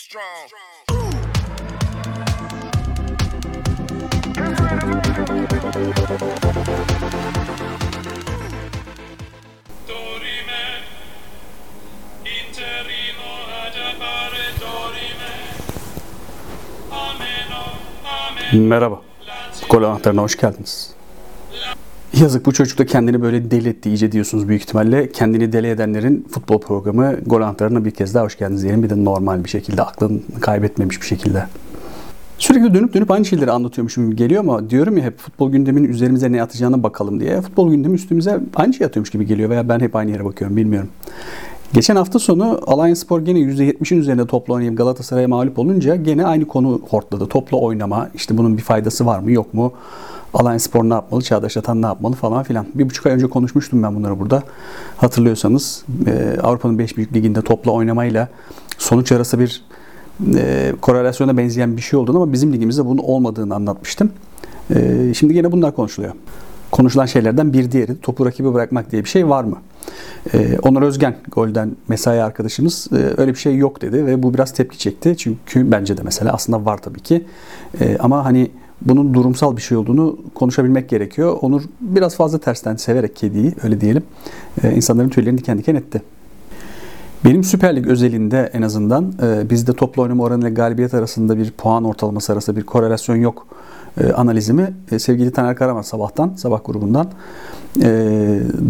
strong. Dorime, interimo ad appare dorime. Ameno, amen. Merhaba. Gol anahtarına hoş geldiniz. Yazık bu çocuk da kendini böyle deli etti iyice diyorsunuz büyük ihtimalle. Kendini deli edenlerin futbol programı Gol anahtarına bir kez daha hoş geldiniz diyelim. Bir de normal bir şekilde aklını kaybetmemiş bir şekilde. Sürekli dönüp dönüp aynı şeyleri anlatıyormuşum geliyor ama diyorum ya hep futbol gündeminin üzerimize ne atacağına bakalım diye. Futbol gündemi üstümüze aynı şey atıyormuş gibi geliyor veya ben hep aynı yere bakıyorum bilmiyorum. Geçen hafta sonu Alliance Spor gene %70'in üzerinde topla oynayıp Galatasaray'a mağlup olunca gene aynı konu hortladı. Topla oynama, işte bunun bir faydası var mı yok mu? Alliance Spor ne yapmalı, Çağdaş Atan ne yapmalı falan filan. Bir buçuk ay önce konuşmuştum ben bunları burada. Hatırlıyorsanız e, Avrupa'nın 5 büyük liginde topla oynamayla sonuç arası bir e, korelasyona benzeyen bir şey olduğunu ama bizim ligimizde bunun olmadığını anlatmıştım. E, şimdi yine bunlar konuşuluyor. Konuşulan şeylerden bir diğeri topu rakibi bırakmak diye bir şey var mı? Ee, Onur Özgen golden mesai arkadaşımız e, öyle bir şey yok dedi ve bu biraz tepki çekti. Çünkü bence de mesela aslında var tabii ki. E, ama hani bunun durumsal bir şey olduğunu konuşabilmek gerekiyor. Onur biraz fazla tersten severek kediyi öyle diyelim. E, insanların tüylerini diken diken etti. Benim Süper Lig özelinde en azından e, bizde toplu oynama oranı ile galibiyet arasında bir puan ortalaması arasında bir korelasyon yok e, analizimi e, sevgili Taner Karaman sabahtan, sabah grubundan e,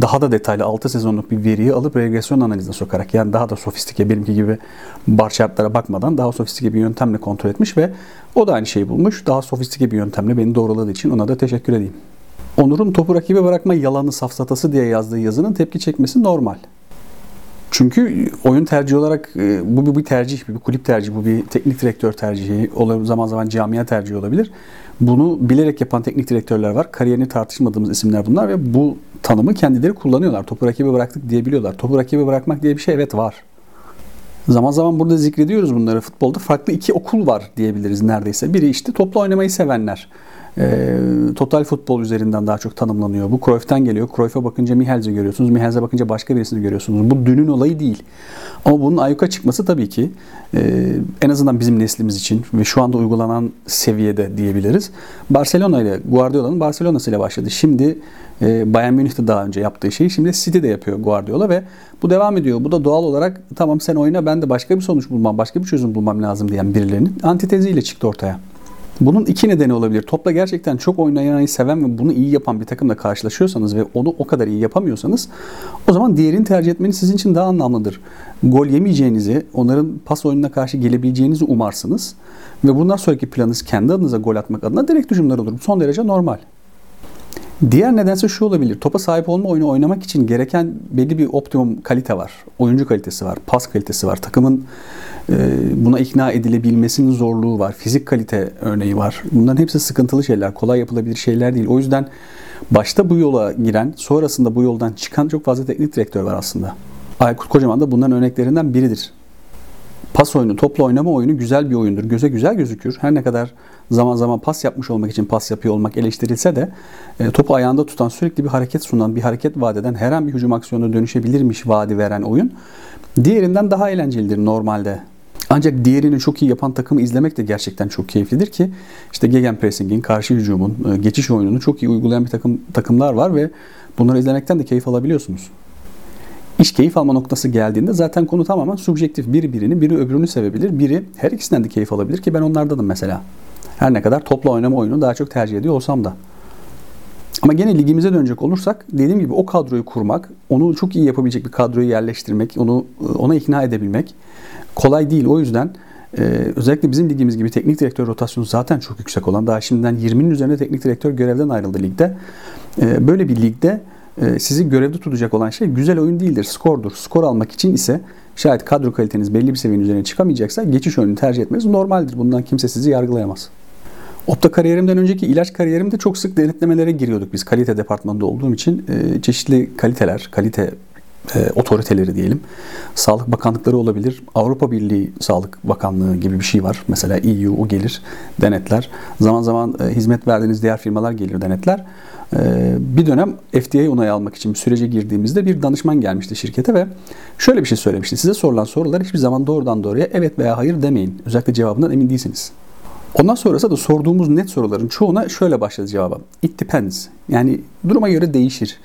daha da detaylı 6 sezonluk bir veriyi alıp regresyon analizine sokarak yani daha da sofistike benimki gibi bar chartlara bakmadan daha sofistike bir yöntemle kontrol etmiş ve o da aynı şeyi bulmuş. Daha sofistike bir yöntemle beni doğruladığı için ona da teşekkür edeyim. Onur'un topu rakibe bırakma yalanı safsatası diye yazdığı yazının tepki çekmesi normal. Çünkü oyun tercihi olarak bu bir tercih, bir kulüp tercihi, bu bir teknik direktör tercihi, zaman zaman camia tercihi olabilir. Bunu bilerek yapan teknik direktörler var. Kariyerini tartışmadığımız isimler bunlar ve bu tanımı kendileri kullanıyorlar. Topu rakibe bıraktık diyebiliyorlar. Topu rakibe bırakmak diye bir şey evet var. Zaman zaman burada zikrediyoruz bunları. Futbolda farklı iki okul var diyebiliriz neredeyse. Biri işte toplu oynamayı sevenler. E, total futbol üzerinden daha çok tanımlanıyor. Bu Cruyff'tan geliyor. Cruyff'a bakınca Mihels'i görüyorsunuz. Mihels'e bakınca başka birisini görüyorsunuz. Bu dünün olayı değil. Ama bunun ayyuka çıkması tabii ki e, en azından bizim neslimiz için ve şu anda uygulanan seviyede diyebiliriz. Barcelona ile Guardiola'nın Barcelona'sı ile başladı. Şimdi e, Bayern Münih'te daha önce yaptığı şeyi şimdi City'de yapıyor Guardiola ve bu devam ediyor. Bu da doğal olarak tamam sen oyna ben de başka bir sonuç bulmam, başka bir çözüm bulmam lazım diyen birilerinin antiteziyle çıktı ortaya. Bunun iki nedeni olabilir. Topla gerçekten çok oynamayı seven ve bunu iyi yapan bir takımla karşılaşıyorsanız ve onu o kadar iyi yapamıyorsanız o zaman diğerini tercih etmeniz sizin için daha anlamlıdır. Gol yemeyeceğinizi, onların pas oyununa karşı gelebileceğinizi umarsınız ve bundan sonraki planınız kendi adınıza gol atmak adına direkt hücumlar olur. Son derece normal. Diğer nedense şu olabilir. Topa sahip olma oyunu oynamak için gereken belli bir optimum kalite var. Oyuncu kalitesi var, pas kalitesi var. Takımın buna ikna edilebilmesinin zorluğu var. Fizik kalite örneği var. Bunların hepsi sıkıntılı şeyler. Kolay yapılabilir şeyler değil. O yüzden başta bu yola giren, sonrasında bu yoldan çıkan çok fazla teknik direktör var aslında. Aykut Kocaman da bunların örneklerinden biridir. Pas oyunu, topla oynama oyunu güzel bir oyundur. Göze güzel gözükür. Her ne kadar zaman zaman pas yapmış olmak için pas yapıyor olmak eleştirilse de e, topu ayağında tutan, sürekli bir hareket sunan, bir hareket vadeden her an bir hücum aksiyonuna dönüşebilirmiş vaadi veren oyun diğerinden daha eğlencelidir normalde. Ancak diğerini çok iyi yapan takımı izlemek de gerçekten çok keyiflidir ki işte gegenpressing'in, karşı hücumun, e, geçiş oyununu çok iyi uygulayan bir takım takımlar var ve bunları izlemekten de keyif alabiliyorsunuz. İş keyif alma noktası geldiğinde zaten konu tamamen subjektif. Biri birini, biri öbürünü sevebilir. Biri her ikisinden de keyif alabilir ki ben onlardanım mesela. Her ne kadar topla oynama oyunu daha çok tercih ediyor olsam da. Ama gene ligimize dönecek olursak dediğim gibi o kadroyu kurmak, onu çok iyi yapabilecek bir kadroyu yerleştirmek, onu ona ikna edebilmek kolay değil. O yüzden e, özellikle bizim ligimiz gibi teknik direktör rotasyonu zaten çok yüksek olan, daha şimdiden 20'nin üzerinde teknik direktör görevden ayrıldı ligde. E, böyle bir ligde e, sizi görevde tutacak olan şey güzel oyun değildir, skordur. Skor almak için ise şayet kadro kaliteniz belli bir seviyenin üzerine çıkamayacaksa geçiş oyunu tercih etmeniz normaldir. Bundan kimse sizi yargılayamaz. Opta kariyerimden önceki ilaç kariyerimde çok sık denetlemelere giriyorduk biz kalite departmanında olduğum için. E, çeşitli kaliteler, kalite e, otoriteleri diyelim. Sağlık bakanlıkları olabilir. Avrupa Birliği Sağlık Bakanlığı gibi bir şey var. Mesela EU o gelir denetler. Zaman zaman e, hizmet verdiğiniz diğer firmalar gelir denetler. E, bir dönem FDA onayı almak için sürece girdiğimizde bir danışman gelmişti şirkete ve şöyle bir şey söylemişti. Size sorulan sorular hiçbir zaman doğrudan doğruya evet veya hayır demeyin. Özellikle cevabından emin değilsiniz. Ondan sonrası da sorduğumuz net soruların çoğuna şöyle başladı cevaba. It depends. Yani duruma göre değişir.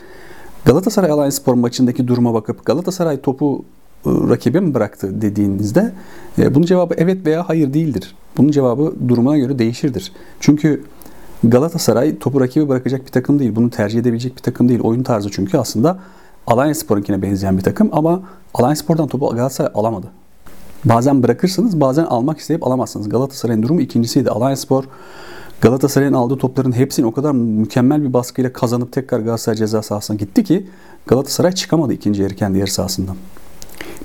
Galatasaray Alliance Spor maçındaki duruma bakıp Galatasaray topu e, rakibe mi bıraktı dediğinizde e, bunun cevabı evet veya hayır değildir. Bunun cevabı durumuna göre değişirdir. Çünkü Galatasaray topu rakibe bırakacak bir takım değil. Bunu tercih edebilecek bir takım değil. Oyun tarzı çünkü aslında Alliance Spor'unkine benzeyen bir takım ama Alliance Spor'dan topu Galatasaray alamadı. Bazen bırakırsınız, bazen almak isteyip alamazsınız. Galatasaray'ın durumu ikincisiydi. Alliance Spor Galatasaray'ın aldığı topların hepsini o kadar mükemmel bir baskıyla kazanıp tekrar Galatasaray ceza sahasına gitti ki Galatasaray çıkamadı ikinci yarı kendi yarı sahasından.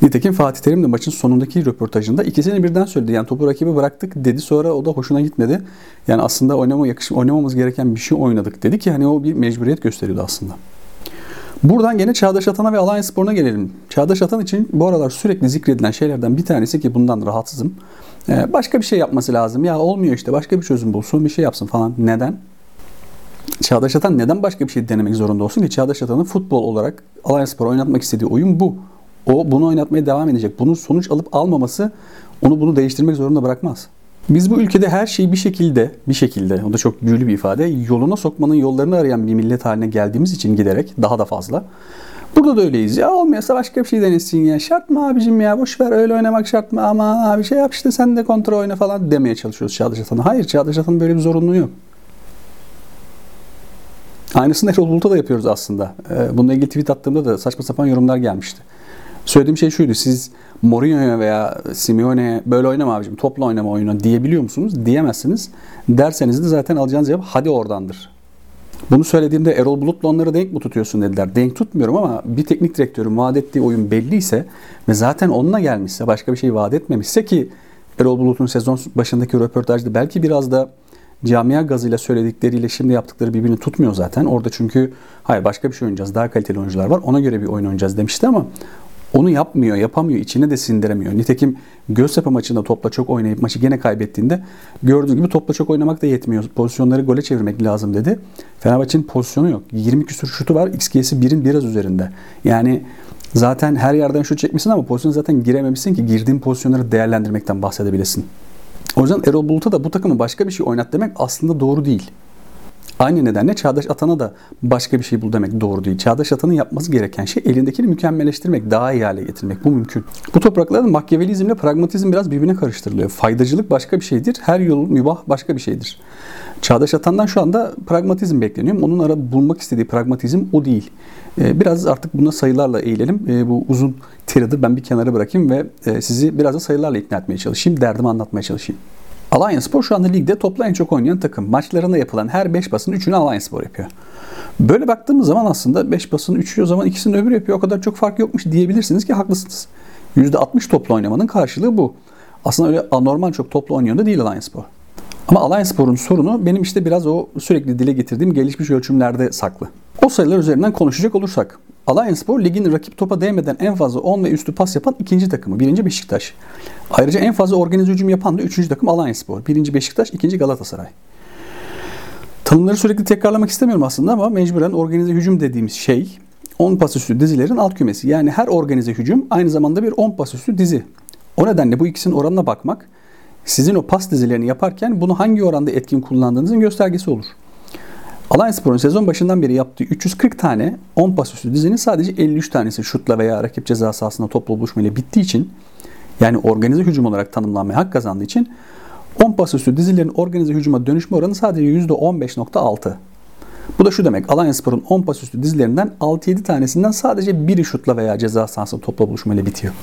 Nitekim Fatih Terim de maçın sonundaki röportajında ikisini birden söyledi. Yani topu rakibe bıraktık dedi sonra o da hoşuna gitmedi. Yani aslında oynama yakış oynamamız gereken bir şey oynadık dedi ki hani o bir mecburiyet gösteriyordu aslında. Buradan gene Çağdaş Atan'a ve Alanya Spor'una gelelim. Çağdaş Atan için bu aralar sürekli zikredilen şeylerden bir tanesi ki bundan rahatsızım. Ee, başka bir şey yapması lazım. Ya olmuyor işte başka bir çözüm bulsun bir şey yapsın falan. Neden? Çağdaş Atan neden başka bir şey denemek zorunda olsun ki? Çağdaş Atan'ın futbol olarak Alanya Spor oynatmak istediği oyun bu. O bunu oynatmaya devam edecek. Bunun sonuç alıp almaması onu bunu değiştirmek zorunda bırakmaz. Biz bu ülkede her şeyi bir şekilde, bir şekilde, o da çok büyülü bir ifade, yoluna sokmanın yollarını arayan bir millet haline geldiğimiz için giderek daha da fazla. Burada da öyleyiz. Ya olmuyorsa başka bir şey denesin ya. Şart mı abicim ya? Boş ver öyle oynamak şart mı? Ama abi şey yap işte sen de kontrol oyna falan demeye çalışıyoruz Çağdaş Atan'a. Hayır Çağdaş Atan'ın böyle bir zorunluluğu yok. Aynısını Erol Bulut'a da yapıyoruz aslında. Ee, bununla ilgili tweet attığımda da saçma sapan yorumlar gelmişti. Söylediğim şey şuydu. Siz Mourinho'ya veya Simeone'ye böyle oynama abicim topla oynama oyunu diyebiliyor musunuz? Diyemezsiniz. Derseniz de zaten alacağınız cevap hadi oradandır. Bunu söylediğimde Erol Bulut'la onları denk mi tutuyorsun dediler. Denk tutmuyorum ama bir teknik direktörün vaat ettiği oyun belliyse ve zaten onunla gelmişse başka bir şey vaat etmemişse ki Erol Bulut'un sezon başındaki röportajda belki biraz da camia gazıyla söyledikleriyle şimdi yaptıkları birbirini tutmuyor zaten. Orada çünkü hayır başka bir şey oynayacağız. Daha kaliteli oyuncular var. Ona göre bir oyun oynayacağız demişti ama onu yapmıyor, yapamıyor, içine de sindiremiyor. Nitekim Göztepe maçında topla çok oynayıp maçı gene kaybettiğinde gördüğünüz gibi topla çok oynamak da yetmiyor. Pozisyonları gole çevirmek lazım dedi. Fenerbahçe'nin pozisyonu yok. 20 küsur şutu var. XG'si 1'in biraz üzerinde. Yani zaten her yerden şut çekmişsin ama pozisyona zaten girememişsin ki girdiğin pozisyonları değerlendirmekten bahsedebilesin. O yüzden Erol Bulut'a da bu takımı başka bir şey oynat demek aslında doğru değil. Aynı nedenle Çağdaş Atan'a da başka bir şey bul demek doğru değil. Çağdaş Atan'ın yapması gereken şey elindekini mükemmelleştirmek, daha iyi hale getirmek. Bu mümkün. Bu topraklarda makyavelizmle pragmatizm biraz birbirine karıştırılıyor. Faydacılık başka bir şeydir. Her yol mübah başka bir şeydir. Çağdaş Atan'dan şu anda pragmatizm bekleniyor. Onun ara bulmak istediği pragmatizm o değil. Ee, biraz artık buna sayılarla eğilelim. Ee, bu uzun tiradı ben bir kenara bırakayım ve e, sizi biraz da sayılarla ikna etmeye çalışayım. Derdimi anlatmaya çalışayım. Alliance Spor şu anda ligde topla en çok oynayan takım. Maçlarında yapılan her 5 basın 3'ünü Alliance Spor yapıyor. Böyle baktığımız zaman aslında 5 basın 3'ü o zaman ikisini öbürü yapıyor. O kadar çok fark yokmuş diyebilirsiniz ki haklısınız. %60 topla oynamanın karşılığı bu. Aslında öyle anormal çok topla oynayan da değil Alliance Spor. Ama Alliance Spor'un sorunu benim işte biraz o sürekli dile getirdiğim gelişmiş ölçümlerde saklı. O sayılar üzerinden konuşacak olursak Alliance Spor ligin rakip topa değmeden en fazla 10 ve üstü pas yapan ikinci takımı. Birinci Beşiktaş. Ayrıca en fazla organize hücum yapan da üçüncü takım Alliance Spor. Birinci Beşiktaş, ikinci Galatasaray. Tanımları sürekli tekrarlamak istemiyorum aslında ama mecburen organize hücum dediğimiz şey 10 pas üstü dizilerin alt kümesi. Yani her organize hücum aynı zamanda bir 10 pas üstü dizi. O nedenle bu ikisinin oranına bakmak sizin o pas dizilerini yaparken bunu hangi oranda etkin kullandığınızın göstergesi olur. Alliance Spor'un sezon başından beri yaptığı 340 tane 10 pas üstü dizinin sadece 53 tanesi şutla veya rakip ceza sahasında topla buluşmayla bittiği için yani organize hücum olarak tanımlanmaya hak kazandığı için 10 pas üstü dizilerin organize hücuma dönüşme oranı sadece %15.6. Bu da şu demek. Alanya Spor'un 10 pas üstü dizilerinden 6-7 tanesinden sadece biri şutla veya ceza sahasında topla buluşmayla bitiyor.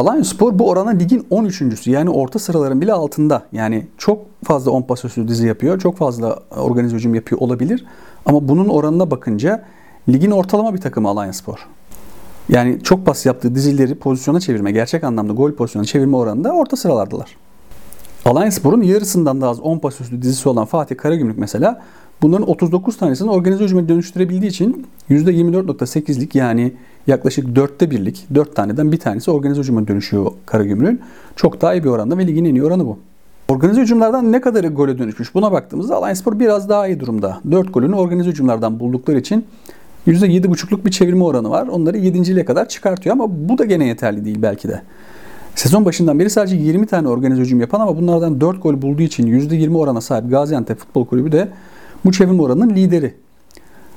Alanya Spor bu orana ligin 13.sü yani orta sıraların bile altında. Yani çok fazla 10 pas dizi yapıyor. Çok fazla organize hücum yapıyor olabilir. Ama bunun oranına bakınca ligin ortalama bir takımı Alanya Spor. Yani çok pas yaptığı dizileri pozisyona çevirme, gerçek anlamda gol pozisyona çevirme oranında orta sıralardılar. Alanyaspor'un yarısından daha az 10 pas üstü dizisi olan Fatih Karagümrük mesela bunların 39 tanesini organize hücuma dönüştürebildiği için %24.8'lik yani yaklaşık dörtte birlik 4 taneden bir tanesi organize hücuma dönüşüyor Karagümrük'ün. Çok daha iyi bir oranda ve ligin en iyi oranı bu. Organize hücumlardan ne kadarı gole dönüşmüş buna baktığımızda Alanyaspor biraz daha iyi durumda. 4 golünü organize hücumlardan buldukları için %7,5'luk bir çevirme oranı var. Onları 7. kadar çıkartıyor ama bu da gene yeterli değil belki de. Sezon başından beri sadece 20 tane organize hücum yapan ama bunlardan 4 gol bulduğu için %20 orana sahip Gaziantep Futbol Kulübü de bu çevirme oranının lideri.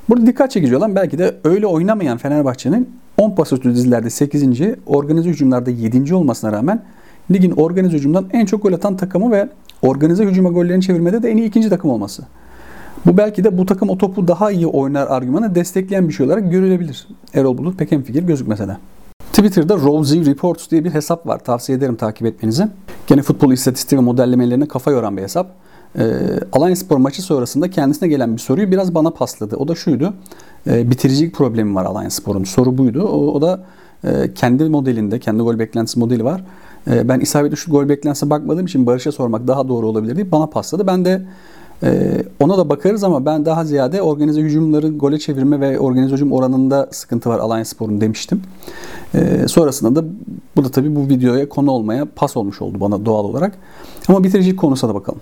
Burada dikkat çekici olan belki de öyle oynamayan Fenerbahçe'nin 10 pas üstü dizilerde 8. organize hücumlarda 7. olmasına rağmen ligin organize hücumdan en çok gol atan takımı ve organize hücuma gollerini çevirmede de en iyi ikinci takım olması. Bu belki de bu takım o topu daha iyi oynar argümanı destekleyen bir şey olarak görülebilir. Erol Bulut pek fikir gözükmese de. Twitter'da Rosie Reports diye bir hesap var. Tavsiye ederim takip etmenizi. Gene futbol istatistiği ve modellemelerine kafa yoran bir hesap. E, Alanya Spor maçı sonrasında kendisine gelen bir soruyu biraz bana pasladı. O da şuydu. E, bitiricilik problemi var Alanya Spor'un. Soru buydu. O, o da e, kendi modelinde, kendi gol beklentisi modeli var. E, ben isabetli şu gol beklentisine bakmadığım için Barış'a sormak daha doğru olabilir diye bana pasladı. Ben de ee, ona da bakarız ama ben daha ziyade organize hücumları gole çevirme ve organize hücum oranında sıkıntı var Alanya Spor'un demiştim. Ee, sonrasında da bu da tabii bu videoya konu olmaya pas olmuş oldu bana doğal olarak. Ama bitiricilik konusuna da bakalım.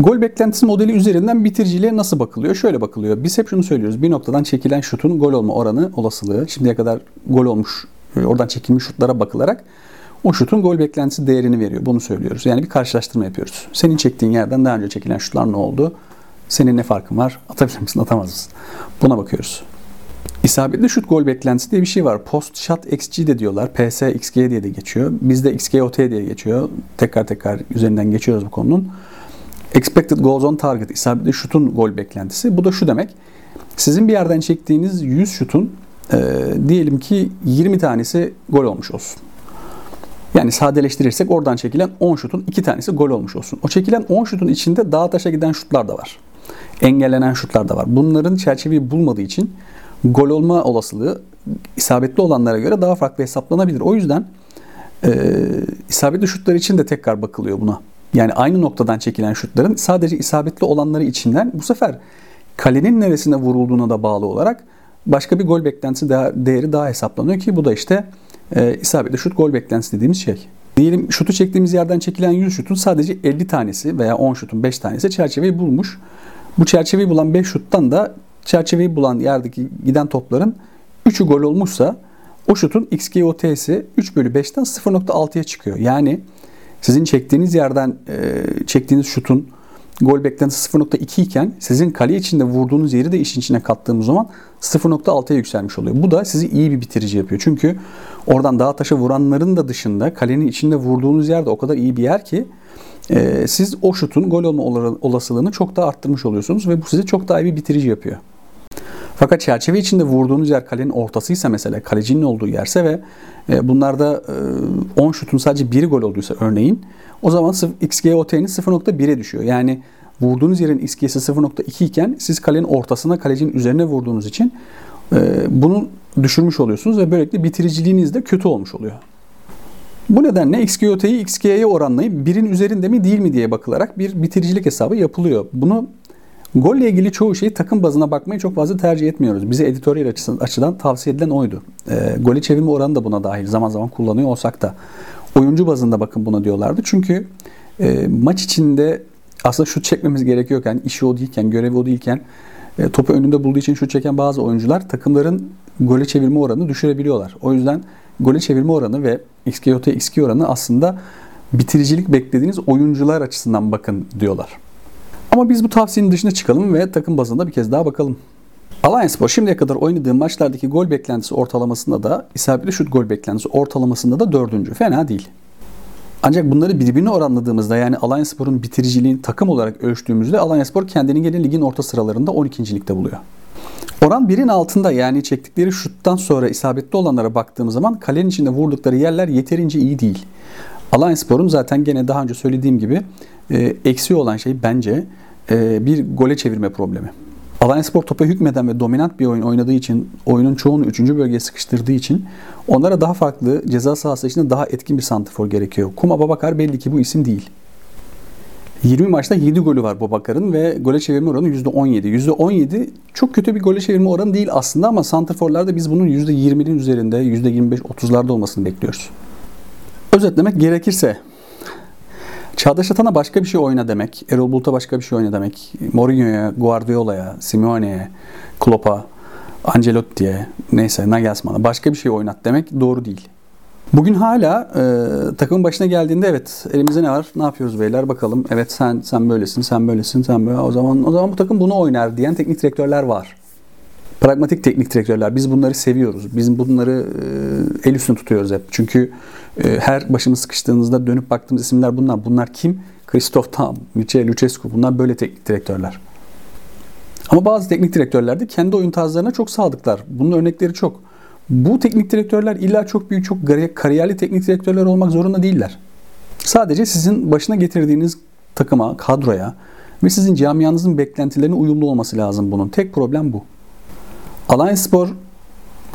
Gol beklentisi modeli üzerinden bitiriciliğe nasıl bakılıyor? Şöyle bakılıyor. Biz hep şunu söylüyoruz. Bir noktadan çekilen şutun gol olma oranı, olasılığı, şimdiye kadar gol olmuş, oradan çekilmiş şutlara bakılarak o şutun gol beklentisi değerini veriyor. Bunu söylüyoruz. Yani bir karşılaştırma yapıyoruz. Senin çektiğin yerden daha önce çekilen şutlar ne oldu? Senin ne farkın var? Atabilir misin, atamaz mısın? Buna bakıyoruz. İsabetli şut gol beklentisi diye bir şey var. Post shot XG de diyorlar. PS XG diye de geçiyor. Bizde XGOT diye geçiyor. Tekrar tekrar üzerinden geçiyoruz bu konunun. Expected goals on target isabetli şutun gol beklentisi. Bu da şu demek. Sizin bir yerden çektiğiniz 100 şutun e, diyelim ki 20 tanesi gol olmuş olsun. Yani sadeleştirirsek oradan çekilen 10 şutun 2 tanesi gol olmuş olsun. O çekilen 10 şutun içinde dağ taşa giden şutlar da var. Engellenen şutlar da var. Bunların çerçeveyi bulmadığı için gol olma olasılığı isabetli olanlara göre daha farklı hesaplanabilir. O yüzden e, isabetli şutlar için de tekrar bakılıyor buna. Yani aynı noktadan çekilen şutların sadece isabetli olanları içinden bu sefer kalenin neresine vurulduğuna da bağlı olarak başka bir gol beklentisi değeri daha hesaplanıyor ki bu da işte e, isabetli şut gol beklentisi dediğimiz şey. Diyelim şutu çektiğimiz yerden çekilen 100 şutun sadece 50 tanesi veya 10 şutun 5 tanesi çerçeveyi bulmuş. Bu çerçeveyi bulan 5 şuttan da çerçeveyi bulan yerdeki giden topların 3'ü gol olmuşsa o şutun XGOT'si 3 bölü 5'ten 0.6'ya çıkıyor. Yani sizin çektiğiniz yerden e, çektiğiniz şutun gol beklentisi 0.2 iken sizin kale içinde vurduğunuz yeri de işin içine kattığımız zaman 0.6'ya yükselmiş oluyor. Bu da sizi iyi bir bitirici yapıyor. Çünkü oradan dağ taşa vuranların da dışında kalenin içinde vurduğunuz yer de o kadar iyi bir yer ki e, siz o şutun gol olma olasılığını çok daha arttırmış oluyorsunuz ve bu sizi çok daha iyi bir bitirici yapıyor. Fakat çerçeve içinde vurduğunuz yer kalenin ortasıysa mesela kalecinin olduğu yerse ve e, bunlarda e, 10 şutun sadece biri gol olduysa örneğin o zaman XGOT'niz 0.1'e düşüyor. Yani vurduğunuz yerin XG'si 0.2 iken siz kalenin ortasına kalecinin üzerine vurduğunuz için e, bunu düşürmüş oluyorsunuz ve böylelikle bitiriciliğiniz de kötü olmuş oluyor. Bu nedenle XGOT'yi XG'ye oranlayıp birin üzerinde mi değil mi diye bakılarak bir bitiricilik hesabı yapılıyor. Bunu Golle ilgili çoğu şeyi takım bazına bakmayı çok fazla tercih etmiyoruz. Bize editoryal açıdan tavsiye edilen oydu. E, golü çevirme oranı da buna dahil. Zaman zaman kullanıyor olsak da. Oyuncu bazında bakın buna diyorlardı. Çünkü e, maç içinde aslında şut çekmemiz gerekiyorken, işi o değilken, görevi o değilken e, topu önünde bulduğu için şut çeken bazı oyuncular takımların gole çevirme oranını düşürebiliyorlar. O yüzden gole çevirme oranı ve XGOT XG oranı aslında bitiricilik beklediğiniz oyuncular açısından bakın diyorlar. Ama biz bu tavsiyenin dışına çıkalım ve takım bazında bir kez daha bakalım. Allianspor şimdiye kadar oynadığı maçlardaki gol beklentisi ortalamasında da isabetli şut gol beklentisi ortalamasında da dördüncü. Fena değil. Ancak bunları birbirine oranladığımızda yani Allianspor'un bitiriciliğini takım olarak ölçtüğümüzde Allianspor kendini gene ligin orta sıralarında 12. ligde buluyor. Oran birin altında yani çektikleri şuttan sonra isabetli olanlara baktığımız zaman kalenin içinde vurdukları yerler yeterince iyi değil. Allianspor'un zaten gene daha önce söylediğim gibi e, eksiği olan şey bence e, bir gole çevirme problemi. Alanyaspor topa hükmeden ve dominant bir oyun oynadığı için, oyunun çoğunu 3. bölgeye sıkıştırdığı için onlara daha farklı ceza sahası içinde daha etkin bir santifor gerekiyor. Kuma Babakar belli ki bu isim değil. 20 maçta 7 golü var Bobakar'ın ve gole çevirme oranı %17. %17 çok kötü bir gole çevirme oranı değil aslında ama santrforlarda biz bunun %20'nin üzerinde, %25-30'larda olmasını bekliyoruz. Özetlemek gerekirse Çağdaş Atan'a başka bir şey oyna demek, Erol Bulut'a başka bir şey oyna demek, Mourinho'ya, Guardiola'ya, Simeone'ye, Klopp'a, Ancelotti'ye, neyse Nagelsmann'a başka bir şey oynat demek doğru değil. Bugün hala e, takımın başına geldiğinde evet elimizde ne var? Ne yapıyoruz beyler? Bakalım. Evet sen sen böylesin, sen böylesin, sen böyle. O zaman o zaman bu takım bunu oynar diyen teknik direktörler var. Pragmatik teknik direktörler. Biz bunları seviyoruz. Biz bunları e, el üstüne tutuyoruz hep. Çünkü e, her başımız sıkıştığımızda dönüp baktığımız isimler bunlar. Bunlar kim? Christoph Tam, Michel Lucescu. Bunlar böyle teknik direktörler. Ama bazı teknik direktörler de kendi oyun tarzlarına çok sadıklar. Bunun örnekleri çok. Bu teknik direktörler illa çok büyük, çok kariyerli teknik direktörler olmak zorunda değiller. Sadece sizin başına getirdiğiniz takıma, kadroya ve sizin camianızın beklentilerine uyumlu olması lazım bunun. Tek problem bu. Alliance Spor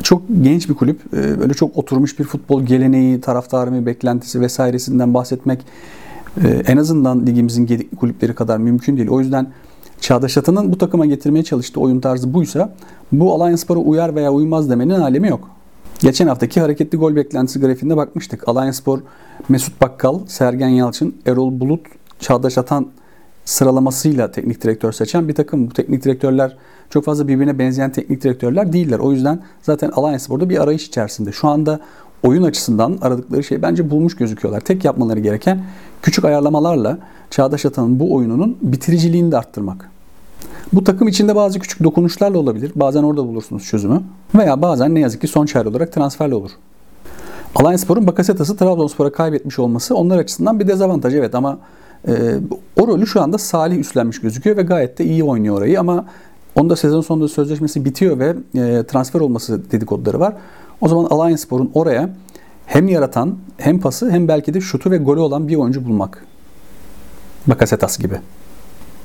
çok genç bir kulüp. Ee, böyle çok oturmuş bir futbol geleneği, taraftarı beklentisi vesairesinden bahsetmek e, en azından ligimizin kulüpleri kadar mümkün değil. O yüzden Çağdaş Atan'ın bu takıma getirmeye çalıştığı oyun tarzı buysa bu Alliance Spor'a uyar veya uymaz demenin alemi yok. Geçen haftaki hareketli gol beklentisi grafiğinde bakmıştık. Alliance Spor, Mesut Bakkal, Sergen Yalçın, Erol Bulut, Çağdaş Atan sıralamasıyla teknik direktör seçen bir takım. Bu teknik direktörler çok fazla birbirine benzeyen teknik direktörler değiller. O yüzden zaten Alliance Spor'da bir arayış içerisinde. Şu anda oyun açısından aradıkları şey bence bulmuş gözüküyorlar. Tek yapmaları gereken küçük ayarlamalarla Çağdaş Atan'ın bu oyununun bitiriciliğini de arttırmak. Bu takım içinde bazı küçük dokunuşlarla olabilir. Bazen orada bulursunuz çözümü. Veya bazen ne yazık ki son çare olarak transferle olur. Alanyaspor'un Bakasetas'ı Trabzonspor'a kaybetmiş olması onlar açısından bir dezavantaj evet ama e, o rolü şu anda Salih üstlenmiş gözüküyor ve gayet de iyi oynuyor orayı ama onda sezon sonunda sözleşmesi bitiyor ve e, transfer olması dedikoduları var. O zaman Alanyaspor'un oraya hem yaratan hem pası hem belki de şutu ve golü olan bir oyuncu bulmak. Bakasetas gibi.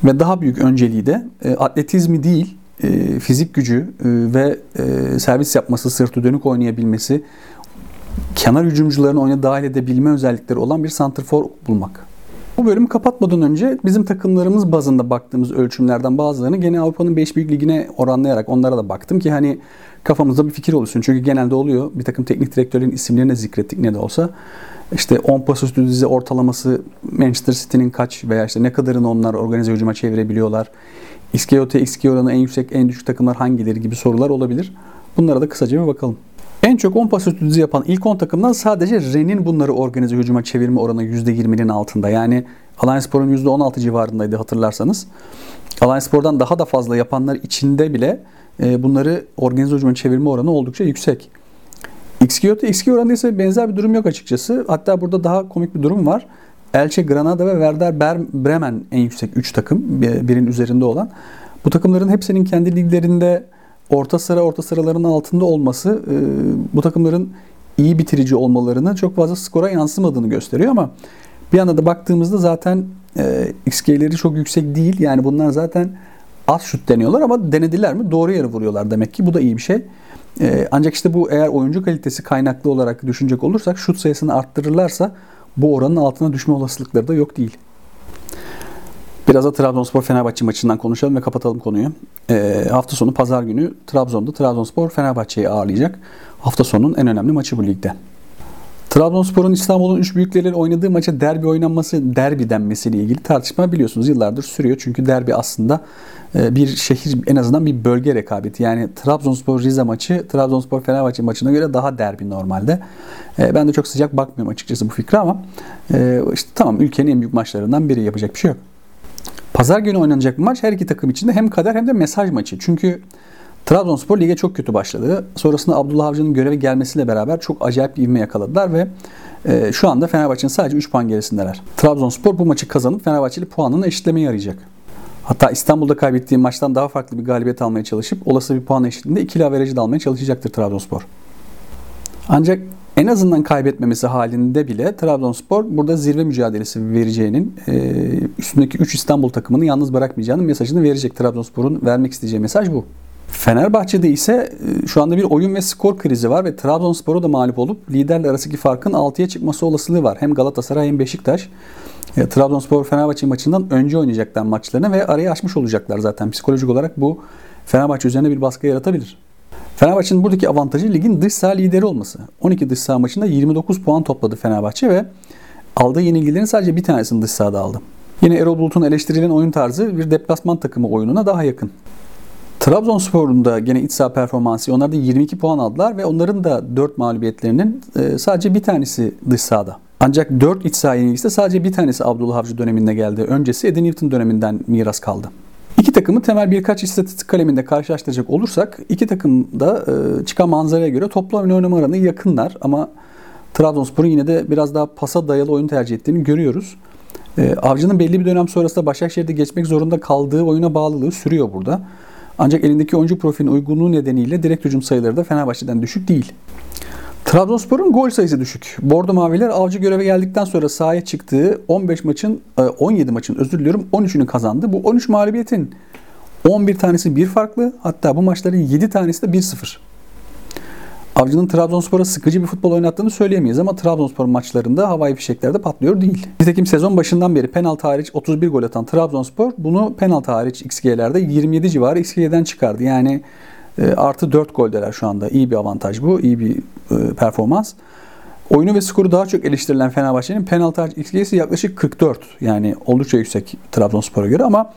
Ve daha büyük önceliği de e, atletizmi değil, e, fizik gücü e, ve e, servis yapması, sırtı dönük oynayabilmesi, kenar hücumcuların oyuna dahil edebilme özellikleri olan bir santrfor bulmak. Bu bölümü kapatmadan önce bizim takımlarımız bazında baktığımız ölçümlerden bazılarını gene Avrupa'nın 5 büyük ligine oranlayarak onlara da baktım ki hani kafamızda bir fikir oluşsun. Çünkü genelde oluyor. Bir takım teknik direktörlerin isimlerini zikrettik ne de olsa. İşte 10 pas üstü dizi ortalaması Manchester City'nin kaç veya işte ne kadarını onlar organize hücuma çevirebiliyorlar. XG XG oranı en yüksek, en düşük takımlar hangileri gibi sorular olabilir. Bunlara da kısaca bir bakalım. En çok 10 pas üstü yapan ilk 10 takımdan sadece Ren'in bunları organize hücuma çevirme oranı %20'nin altında. Yani Alanyaspor'un %16 civarındaydı hatırlarsanız. Alanyaspor'dan daha da fazla yapanlar içinde bile e, bunları organize hücuma çevirme oranı oldukça yüksek. XG XG oranında ise benzer bir durum yok açıkçası. Hatta burada daha komik bir durum var. Elche, Granada ve Werder Bremen en yüksek 3 takım. Birin üzerinde olan. Bu takımların hepsinin kendi liglerinde orta sıra orta sıraların altında olması e, bu takımların iyi bitirici olmalarını çok fazla skora yansımadığını gösteriyor ama bir yana da baktığımızda zaten e, XG'leri çok yüksek değil. Yani bunlar zaten az şut deniyorlar ama denediler mi doğru yere vuruyorlar demek ki. Bu da iyi bir şey. Ee, ancak işte bu eğer oyuncu kalitesi kaynaklı olarak düşünecek olursak şut sayısını arttırırlarsa bu oranın altına düşme olasılıkları da yok değil. Biraz da Trabzonspor Fenerbahçe maçından konuşalım ve kapatalım konuyu. E, hafta sonu pazar günü Trabzon'da Trabzonspor Fenerbahçe'yi ağırlayacak. Hafta sonunun en önemli maçı bu ligde. Trabzonspor'un İstanbul'un üç büyükleriyle oynadığı maça derbi oynanması, derbi denmesiyle ilgili tartışma biliyorsunuz yıllardır sürüyor. Çünkü derbi aslında e, bir şehir en azından bir bölge rekabeti. Yani Trabzonspor Rize maçı Trabzonspor Fenerbahçe maçına göre daha derbi normalde. E, ben de çok sıcak bakmıyorum açıkçası bu fikre ama e, işte tamam ülkenin en büyük maçlarından biri yapacak bir şey yok. Pazar günü oynanacak bir maç her iki takım için de hem kader hem de mesaj maçı. Çünkü Trabzonspor lige çok kötü başladı. Sonrasında Abdullah Avcı'nın göreve gelmesiyle beraber çok acayip bir ivme yakaladılar ve e, şu anda Fenerbahçe'nin sadece 3 puan gerisindeler. Trabzonspor bu maçı kazanıp Fenerbahçeli puanını eşitlemeye arayacak. Hatta İstanbul'da kaybettiği maçtan daha farklı bir galibiyet almaya çalışıp olası bir puan eşitliğinde ikili averajı da almaya çalışacaktır Trabzonspor. Ancak en azından kaybetmemesi halinde bile Trabzonspor burada zirve mücadelesi vereceğinin e, üstündeki 3 İstanbul takımını yalnız bırakmayacağının mesajını verecek. Trabzonspor'un vermek isteyeceği mesaj bu. Fenerbahçe'de ise e, şu anda bir oyun ve skor krizi var ve Trabzonspor'a da mağlup olup liderle arasındaki farkın 6'ya çıkması olasılığı var. Hem Galatasaray hem Beşiktaş E, Trabzonspor Fenerbahçe maçından önce oynayacaklar maçlarını ve arayı açmış olacaklar zaten. Psikolojik olarak bu Fenerbahçe üzerine bir baskı yaratabilir. Fenerbahçe'nin buradaki avantajı ligin dış saha lideri olması. 12 dış saha maçında 29 puan topladı Fenerbahçe ve aldığı yenilgilerin sadece bir tanesini dış sahada aldı. Yine Erol Bulut'un eleştirilen oyun tarzı bir deplasman takımı oyununa daha yakın. Trabzonspor'un da gene iç saha performansı onlar da 22 puan aldılar ve onların da 4 mağlubiyetlerinin e, sadece bir tanesi dış sahada. Ancak 4 iç saha yenilgisi sadece bir tanesi Abdullah Avcı döneminde geldi. Öncesi Eddie Newton döneminden miras kaldı. İki takımı temel birkaç istatistik kaleminde karşılaştıracak olursak iki takım da e, çıkan manzaraya göre oyun oynama oranı yakınlar ama Trabzonspor'un yine de biraz daha pasa dayalı oyun tercih ettiğini görüyoruz. E, Avcı'nın belli bir dönem sonrasında Başakşehir'de geçmek zorunda kaldığı oyuna bağlılığı sürüyor burada. Ancak elindeki oyuncu profilinin uygunluğu nedeniyle direkt hücum sayıları da Fenerbahçe'den düşük değil. Trabzonspor'un gol sayısı düşük. Bordo Maviler avcı göreve geldikten sonra sahaya çıktığı 15 maçın 17 e, maçın özür diliyorum 13'ünü kazandı. Bu 13 mağlubiyetin 11 tanesi bir farklı hatta bu maçların 7 tanesi de 1-0. Avcı'nın Trabzonspor'a sıkıcı bir futbol oynattığını söyleyemeyiz ama Trabzonspor maçlarında havai fişeklerde patlıyor değil. Nitekim sezon başından beri penaltı hariç 31 gol atan Trabzonspor bunu penaltı hariç XG'lerde 27 civarı XG'den çıkardı. Yani e, artı 4 goldeler şu anda. İyi bir avantaj bu. iyi bir e, performans. Oyunu ve skoru daha çok eleştirilen Fenerbahçe'nin penaltı XG'si yaklaşık 44. Yani oldukça yüksek Trabzonspor'a göre ama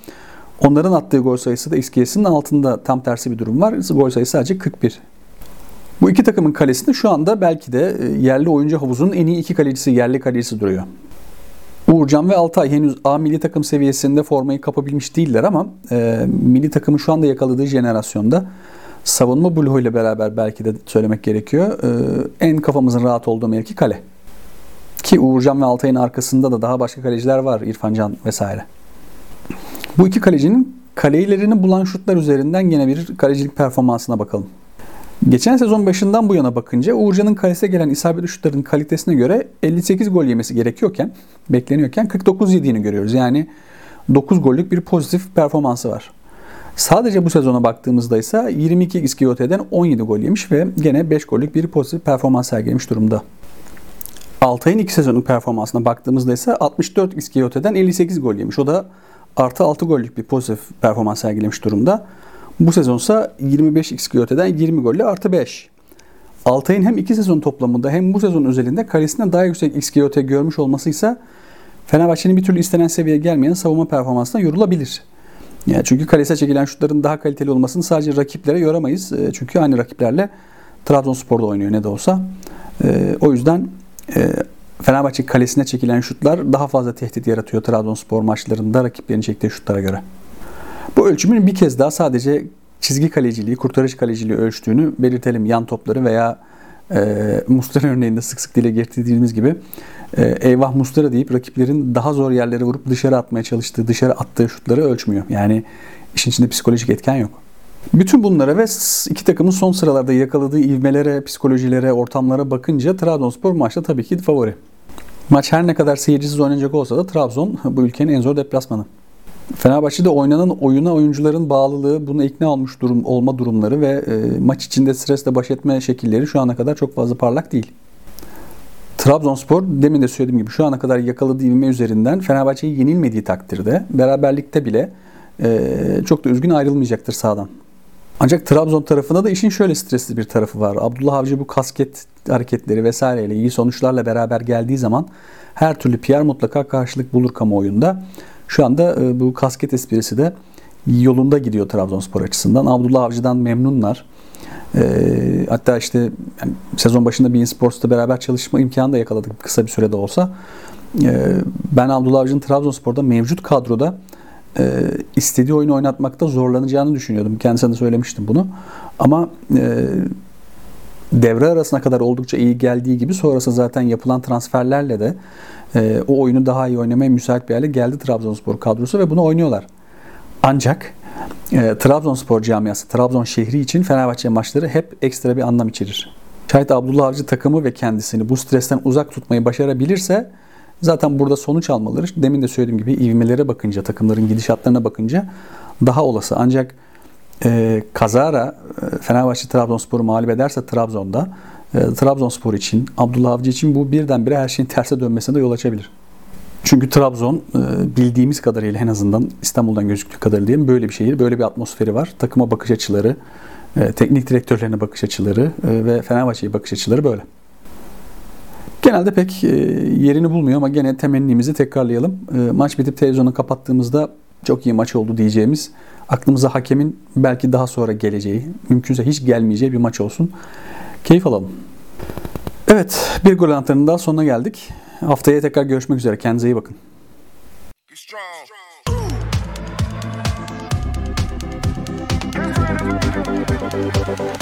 onların attığı gol sayısı da XG'sinin altında tam tersi bir durum var. Gol sayısı sadece 41. Bu iki takımın kalesinde şu anda belki de e, yerli oyuncu havuzunun en iyi iki kalecisi, yerli kalecisi duruyor. Uğurcan ve Altay henüz A milli takım seviyesinde formayı kapabilmiş değiller ama e, milli takımın şu anda yakaladığı jenerasyonda savunma bloğu ile beraber belki de söylemek gerekiyor. E, en kafamızın rahat olduğu mevki kale. Ki Uğurcan ve Altay'ın arkasında da daha başka kaleciler var. İrfancan vesaire. Bu iki kalecinin kaleylerini bulan şutlar üzerinden yine bir kalecilik performansına bakalım. Geçen sezon başından bu yana bakınca Uğurcan'ın kalesine gelen isabetli şutların kalitesine göre 58 gol yemesi gerekiyorken, bekleniyorken 49 yediğini görüyoruz. Yani 9 gollük bir pozitif performansı var. Sadece bu sezona baktığımızda ise 22 iskiyoteden 17 gol yemiş ve gene 5 gollük bir pozitif performans sergilemiş durumda. Altay'ın 2 sezonluk performansına baktığımızda ise 64 iskiyoteden 58 gol yemiş. O da artı 6 gollük bir pozitif performans sergilemiş durumda. Bu sezonsa 25 XGOT'den 20 golle artı 5. Altay'ın hem iki sezon toplamında hem bu sezon özelinde kalesinden daha yüksek XGOT görmüş olması ise Fenerbahçe'nin bir türlü istenen seviyeye gelmeyen savunma performansına yorulabilir. Yani çünkü kalese çekilen şutların daha kaliteli olmasını sadece rakiplere yoramayız. E, çünkü aynı rakiplerle Trabzonspor'da oynuyor ne de olsa. E, o yüzden e, Fenerbahçe kalesine çekilen şutlar daha fazla tehdit yaratıyor Trabzonspor maçlarında rakiplerin çektiği şutlara göre. Bu ölçümün bir kez daha sadece çizgi kaleciliği, kurtarış kaleciliği ölçtüğünü belirtelim. Yan topları veya e, Mustara örneğinde sık sık dile getirdiğimiz gibi eyvah Mustara deyip rakiplerin daha zor yerlere vurup dışarı atmaya çalıştığı, dışarı attığı şutları ölçmüyor. Yani işin içinde psikolojik etken yok. Bütün bunlara ve iki takımın son sıralarda yakaladığı ivmelere, psikolojilere, ortamlara bakınca Trabzonspor maçta tabii ki favori. Maç her ne kadar seyircisiz oynanacak olsa da Trabzon bu ülkenin en zor deplasmanı. Fenerbahçe'de oynanan oyuna oyuncuların bağlılığı, buna ikna olmuş durum olma durumları ve e, maç içinde stresle baş etme şekilleri şu ana kadar çok fazla parlak değil. Trabzonspor demin de söylediğim gibi şu ana kadar yakaladığı ivme üzerinden Fenerbahçe'yi yenilmediği takdirde beraberlikte bile e, çok da üzgün ayrılmayacaktır sahadan. Ancak Trabzon tarafında da işin şöyle stresli bir tarafı var. Abdullah Avcı bu kasket hareketleri vesaireyle iyi sonuçlarla beraber geldiği zaman her türlü PR mutlaka karşılık bulur kamuoyunda. Şu anda e, bu kasket esprisi de yolunda gidiyor Trabzonspor açısından. Abdullah Avcı'dan memnunlar. E, hatta işte yani sezon başında Bein Sports'ta beraber çalışma imkanı da yakaladık kısa bir sürede olsa. E, ben Abdullah Avcı'nın Trabzonspor'da mevcut kadroda e, istediği oyunu oynatmakta zorlanacağını düşünüyordum. Kendisine de söylemiştim bunu. Ama e, devre arasına kadar oldukça iyi geldiği gibi sonrası zaten yapılan transferlerle de e, o oyunu daha iyi oynamaya müsait bir hale geldi Trabzonspor kadrosu ve bunu oynuyorlar. Ancak e, Trabzonspor camiası, Trabzon şehri için Fenerbahçe maçları hep ekstra bir anlam içerir. Şayet Abdullah Avcı takımı ve kendisini bu stresten uzak tutmayı başarabilirse zaten burada sonuç almaları demin de söylediğim gibi ivmelere bakınca, takımların gidişatlarına bakınca daha olası. Ancak e, kazara e, Fenerbahçe Trabzonspor'u mağlup ederse Trabzon'da e, Trabzonspor için, Abdullah Avcı için bu birdenbire her şeyin terse dönmesine de yol açabilir. Çünkü Trabzon e, bildiğimiz kadarıyla en azından İstanbul'dan gözüktüğü kadarıyla diyelim böyle bir şehir, böyle bir atmosferi var. Takıma bakış açıları, e, teknik direktörlerine bakış açıları e, ve Fenerbahçe'ye bakış açıları böyle. Genelde pek yerini bulmuyor ama gene temennimizi tekrarlayalım. Maç bitip televizyonu kapattığımızda çok iyi maç oldu diyeceğimiz, aklımıza hakemin belki daha sonra geleceği, mümkünse hiç gelmeyeceği bir maç olsun. Keyif alalım. Evet, bir gol antreninin daha sonuna geldik. Haftaya tekrar görüşmek üzere. Kendinize iyi bakın. Strong. strong.